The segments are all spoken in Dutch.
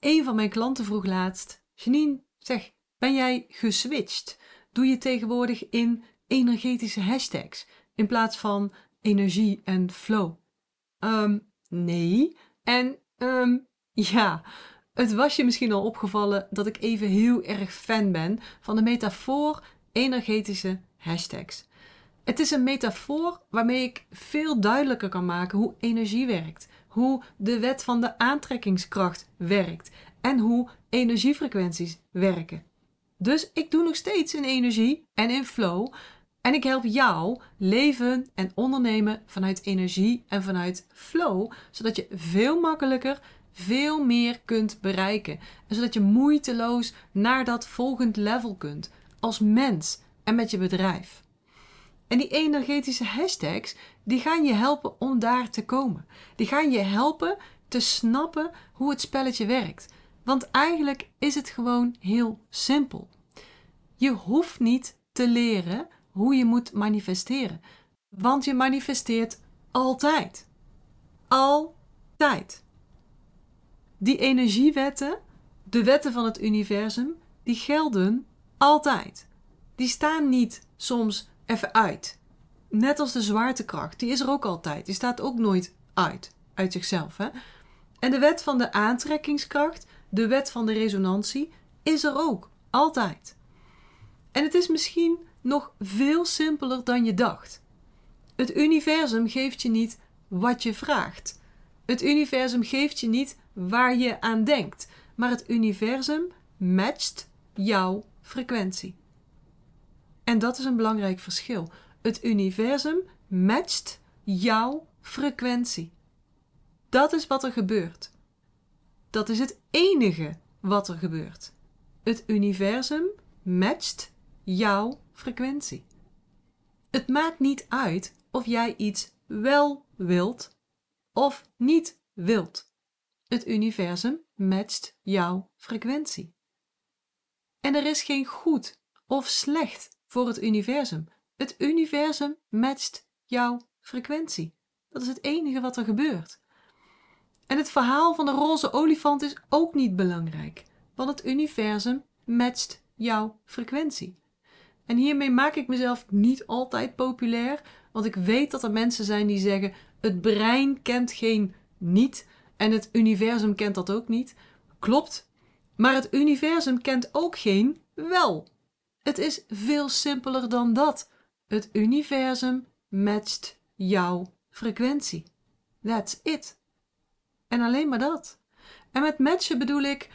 Een van mijn klanten vroeg laatst: Janine, zeg, ben jij geswitcht? Doe je tegenwoordig in energetische hashtags in plaats van energie en flow? Um, nee. En um, ja, het was je misschien al opgevallen dat ik even heel erg fan ben van de metafoor energetische hashtags. Het is een metafoor waarmee ik veel duidelijker kan maken hoe energie werkt, hoe de wet van de aantrekkingskracht werkt en hoe energiefrequenties werken. Dus ik doe nog steeds in energie en in flow en ik help jou leven en ondernemen vanuit energie en vanuit flow, zodat je veel makkelijker veel meer kunt bereiken. En zodat je moeiteloos naar dat volgend level kunt. Als mens en met je bedrijf. En die energetische hashtags, die gaan je helpen om daar te komen. Die gaan je helpen te snappen hoe het spelletje werkt. Want eigenlijk is het gewoon heel simpel. Je hoeft niet te leren hoe je moet manifesteren. Want je manifesteert altijd. Altijd. Die energiewetten, de wetten van het universum, die gelden altijd. Die staan niet soms even uit. Net als de zwaartekracht, die is er ook altijd. Die staat ook nooit uit, uit zichzelf. Hè? En de wet van de aantrekkingskracht, de wet van de resonantie, is er ook altijd. En het is misschien nog veel simpeler dan je dacht. Het universum geeft je niet wat je vraagt. Het universum geeft je niet waar je aan denkt, maar het universum matcht jouw frequentie. En dat is een belangrijk verschil. Het universum matcht jouw frequentie. Dat is wat er gebeurt. Dat is het enige wat er gebeurt. Het universum matcht jouw frequentie. Het maakt niet uit of jij iets wel wilt of niet wilt. Het universum matcht jouw frequentie. En er is geen goed of slecht voor het universum. Het universum matcht jouw frequentie. Dat is het enige wat er gebeurt. En het verhaal van de roze olifant is ook niet belangrijk, want het universum matcht jouw frequentie. En hiermee maak ik mezelf niet altijd populair, want ik weet dat er mensen zijn die zeggen: het brein kent geen niet en het universum kent dat ook niet. Klopt, maar het universum kent ook geen wel. Het is veel simpeler dan dat. Het universum matcht jouw frequentie. That's it. En alleen maar dat. En met matchen bedoel ik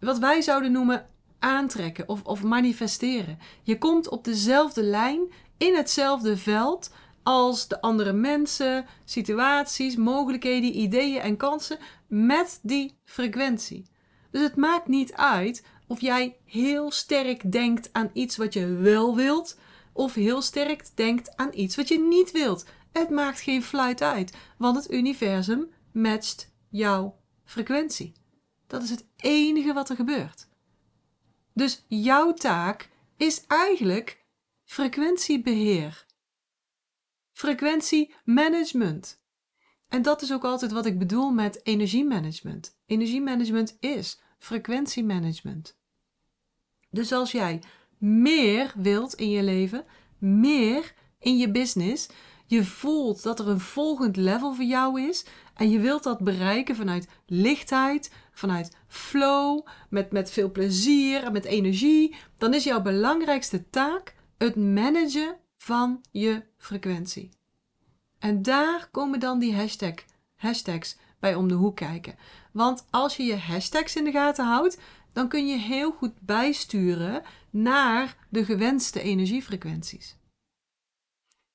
wat wij zouden noemen aantrekken of, of manifesteren. Je komt op dezelfde lijn, in hetzelfde veld als de andere mensen, situaties, mogelijkheden, ideeën en kansen met die frequentie. Dus het maakt niet uit of jij heel sterk denkt aan iets wat je wel wilt, of heel sterk denkt aan iets wat je niet wilt. Het maakt geen fluit uit, want het universum matcht jouw frequentie. Dat is het enige wat er gebeurt. Dus jouw taak is eigenlijk frequentiebeheer frequentiemanagement. En dat is ook altijd wat ik bedoel met energiemanagement. Energiemanagement is frequentiemanagement. Dus als jij meer wilt in je leven, meer in je business, je voelt dat er een volgend level voor jou is en je wilt dat bereiken vanuit lichtheid, vanuit flow, met, met veel plezier en met energie, dan is jouw belangrijkste taak het managen van je frequentie. En daar komen dan die hashtag, hashtags bij om de hoek kijken. Want als je je hashtags in de gaten houdt, dan kun je heel goed bijsturen naar de gewenste energiefrequenties.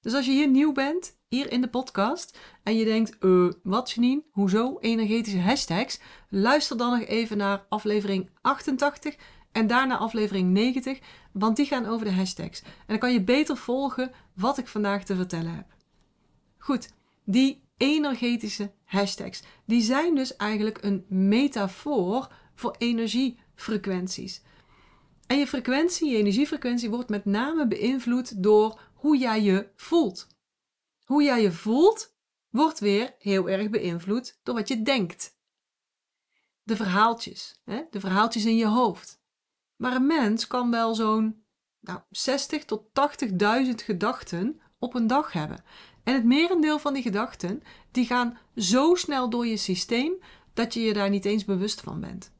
Dus als je hier nieuw bent, hier in de podcast, en je denkt, uh, wat Janine, hoezo energetische hashtags? Luister dan nog even naar aflevering 88 en daarna aflevering 90, want die gaan over de hashtags. En dan kan je beter volgen wat ik vandaag te vertellen heb. Goed, die energetische hashtags, die zijn dus eigenlijk een metafoor voor energiefrequenties. En je frequentie, je energiefrequentie, wordt met name beïnvloed door hoe jij je voelt. Hoe jij je voelt, wordt weer heel erg beïnvloed door wat je denkt. de verhaaltjes, hè? de verhaaltjes in je hoofd. Maar een mens kan wel zo'n nou, 60 tot 80.000 gedachten op een dag hebben. En het merendeel van die gedachten die gaan zo snel door je systeem dat je je daar niet eens bewust van bent.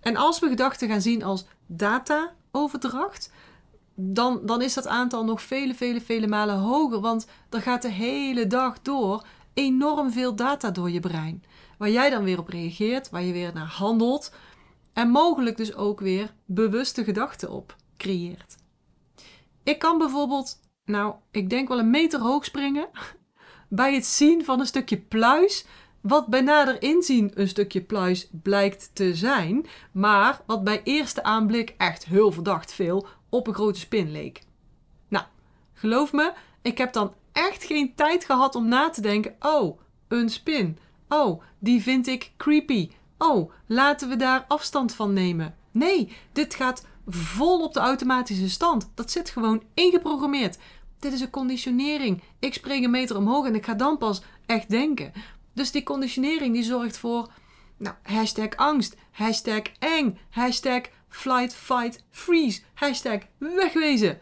En als we gedachten gaan zien als data-overdracht, dan, dan is dat aantal nog vele, vele, vele malen hoger. Want er gaat de hele dag door enorm veel data door je brein. Waar jij dan weer op reageert, waar je weer naar handelt. En mogelijk dus ook weer bewuste gedachten op creëert. Ik kan bijvoorbeeld, nou, ik denk wel een meter hoog springen. Bij het zien van een stukje pluis wat bij nader inzien een stukje pluis blijkt te zijn, maar wat bij eerste aanblik echt heel verdacht veel op een grote spin leek. Nou, geloof me, ik heb dan echt geen tijd gehad om na te denken: oh, een spin. Oh, die vind ik creepy. Oh, laten we daar afstand van nemen. Nee, dit gaat vol op de automatische stand. Dat zit gewoon ingeprogrammeerd. Dit is een conditionering. Ik spring een meter omhoog en ik ga dan pas echt denken. Dus die conditionering die zorgt voor nou, hashtag angst, hashtag eng, hashtag flight, fight, freeze, hashtag wegwezen.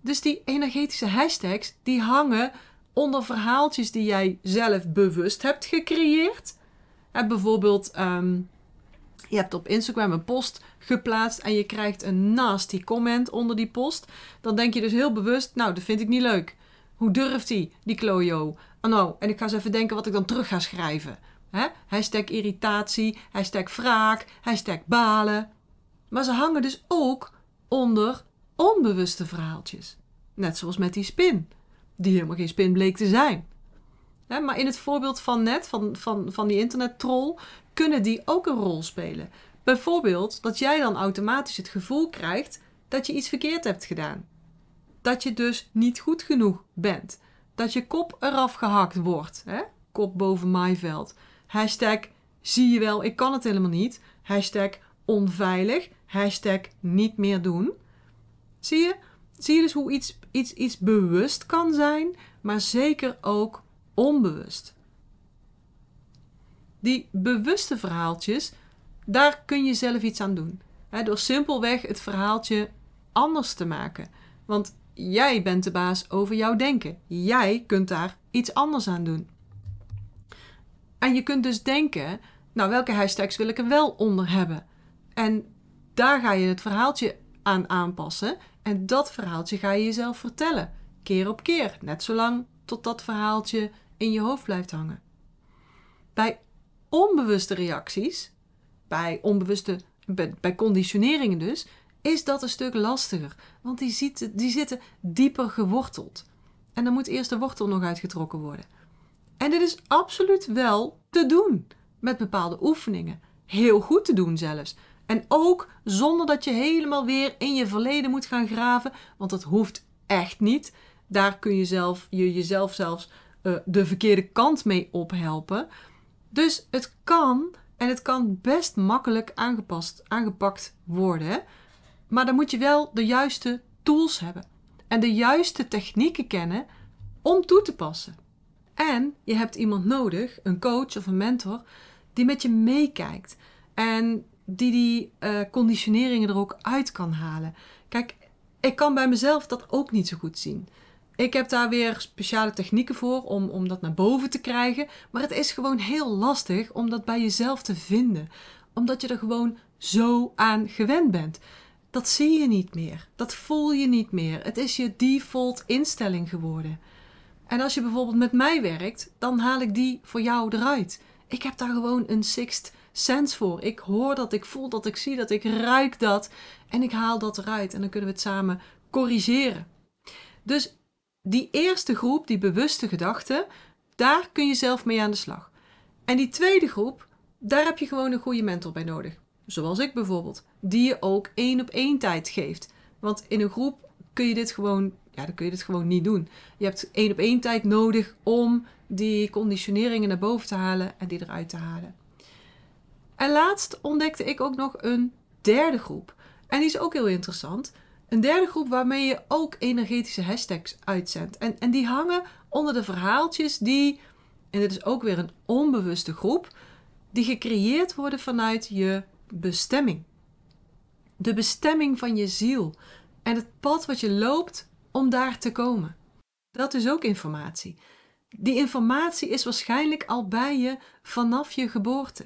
Dus die energetische hashtags die hangen onder verhaaltjes die jij zelf bewust hebt gecreëerd. Bijvoorbeeld, ehm, je hebt op Instagram een post geplaatst en je krijgt een nasty comment onder die post. Dan denk je dus heel bewust, nou, dat vind ik niet leuk. Hoe durft hij, die klojo? Oh no, en ik ga eens even denken wat ik dan terug ga schrijven. Hashtag irritatie, hashtag wraak, hashtag balen. Maar ze hangen dus ook onder onbewuste verhaaltjes. Net zoals met die spin, die helemaal geen spin bleek te zijn. Maar in het voorbeeld van net, van, van, van die internettroll, kunnen die ook een rol spelen. Bijvoorbeeld dat jij dan automatisch het gevoel krijgt dat je iets verkeerd hebt gedaan. Dat je dus niet goed genoeg bent dat je kop eraf gehakt wordt. Hè? Kop boven maaiveld. Hashtag zie je wel, ik kan het helemaal niet. Hashtag onveilig. Hashtag niet meer doen. Zie je? Zie je dus hoe iets, iets, iets bewust kan zijn, maar zeker ook onbewust. Die bewuste verhaaltjes, daar kun je zelf iets aan doen. door simpelweg het verhaaltje anders te maken. Want Jij bent de baas over jouw denken. Jij kunt daar iets anders aan doen. En je kunt dus denken, nou welke hashtags wil ik er wel onder hebben? En daar ga je het verhaaltje aan aanpassen. En dat verhaaltje ga je jezelf vertellen. Keer op keer. Net zolang tot dat verhaaltje in je hoofd blijft hangen. Bij onbewuste reacties, bij onbewuste, bij, bij conditioneringen dus, is dat een stuk lastiger. Want die, ziet, die zitten dieper geworteld. En dan moet eerst de wortel nog uitgetrokken worden. En dit is absoluut wel te doen. Met bepaalde oefeningen. Heel goed te doen zelfs. En ook zonder dat je helemaal weer in je verleden moet gaan graven. Want dat hoeft echt niet. Daar kun je, zelf, je jezelf zelfs uh, de verkeerde kant mee ophelpen. Dus het kan en het kan best makkelijk aangepast, aangepakt worden. Maar dan moet je wel de juiste tools hebben en de juiste technieken kennen om toe te passen. En je hebt iemand nodig, een coach of een mentor, die met je meekijkt en die die uh, conditioneringen er ook uit kan halen. Kijk, ik kan bij mezelf dat ook niet zo goed zien. Ik heb daar weer speciale technieken voor om, om dat naar boven te krijgen. Maar het is gewoon heel lastig om dat bij jezelf te vinden. Omdat je er gewoon zo aan gewend bent dat zie je niet meer. Dat voel je niet meer. Het is je default instelling geworden. En als je bijvoorbeeld met mij werkt, dan haal ik die voor jou eruit. Ik heb daar gewoon een sixth sense voor. Ik hoor dat, ik voel dat, ik zie dat, ik ruik dat. En ik haal dat eruit. En dan kunnen we het samen corrigeren. Dus die eerste groep, die bewuste gedachten, daar kun je zelf mee aan de slag. En die tweede groep, daar heb je gewoon een goede mentor bij nodig zoals ik bijvoorbeeld, die je ook één op één tijd geeft. Want in een groep kun je dit gewoon, ja, dan kun je dit gewoon niet doen. Je hebt één op één tijd nodig om die conditioneringen naar boven te halen en die eruit te halen. En laatst ontdekte ik ook nog een derde groep. En die is ook heel interessant. Een derde groep waarmee je ook energetische hashtags uitzendt. En, en die hangen onder de verhaaltjes die, en dit is ook weer een onbewuste groep, die gecreëerd worden vanuit je bestemming. De bestemming van je ziel en het pad wat je loopt om daar te komen. Dat is ook informatie. Die informatie is waarschijnlijk al bij je vanaf je geboorte.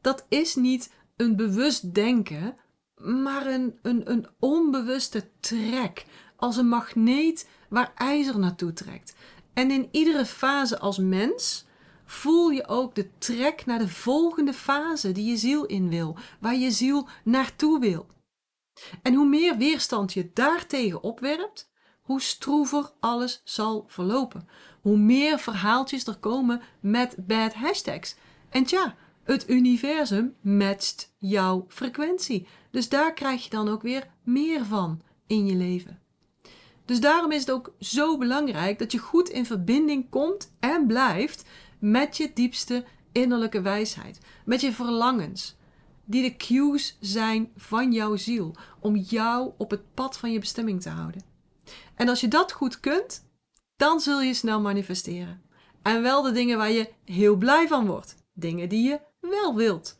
Dat is niet een bewust denken, maar een, een, een onbewuste trek, als een magneet waar ijzer naartoe trekt. En in iedere fase als mens voel je ook de trek naar de volgende fase die je ziel in wil, waar je ziel naartoe wil. En hoe meer weerstand je daartegen opwerpt, hoe stroever alles zal verlopen. Hoe meer verhaaltjes er komen met bad hashtags. En tja, het universum matcht jouw frequentie. Dus daar krijg je dan ook weer meer van in je leven. Dus daarom is het ook zo belangrijk dat je goed in verbinding komt en blijft met je diepste innerlijke wijsheid, met je verlangens, die de cues zijn van jouw ziel om jou op het pad van je bestemming te houden. En als je dat goed kunt, dan zul je snel manifesteren. En wel de dingen waar je heel blij van wordt, dingen die je wel wilt.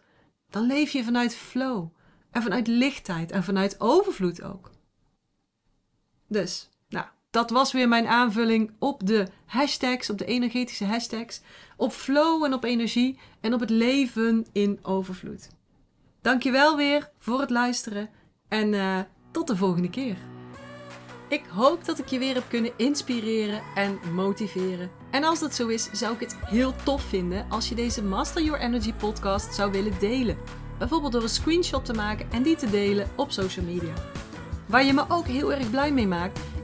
Dan leef je vanuit flow en vanuit lichtheid en vanuit overvloed ook. Dus, dat was weer mijn aanvulling op de hashtags, op de energetische hashtags, op flow en op energie en op het leven in overvloed. Dankjewel weer voor het luisteren en uh, tot de volgende keer. Ik hoop dat ik je weer heb kunnen inspireren en motiveren. En als dat zo is, zou ik het heel tof vinden als je deze Master Your Energy podcast zou willen delen. Bijvoorbeeld door een screenshot te maken en die te delen op social media. Waar je me ook heel erg blij mee maakt,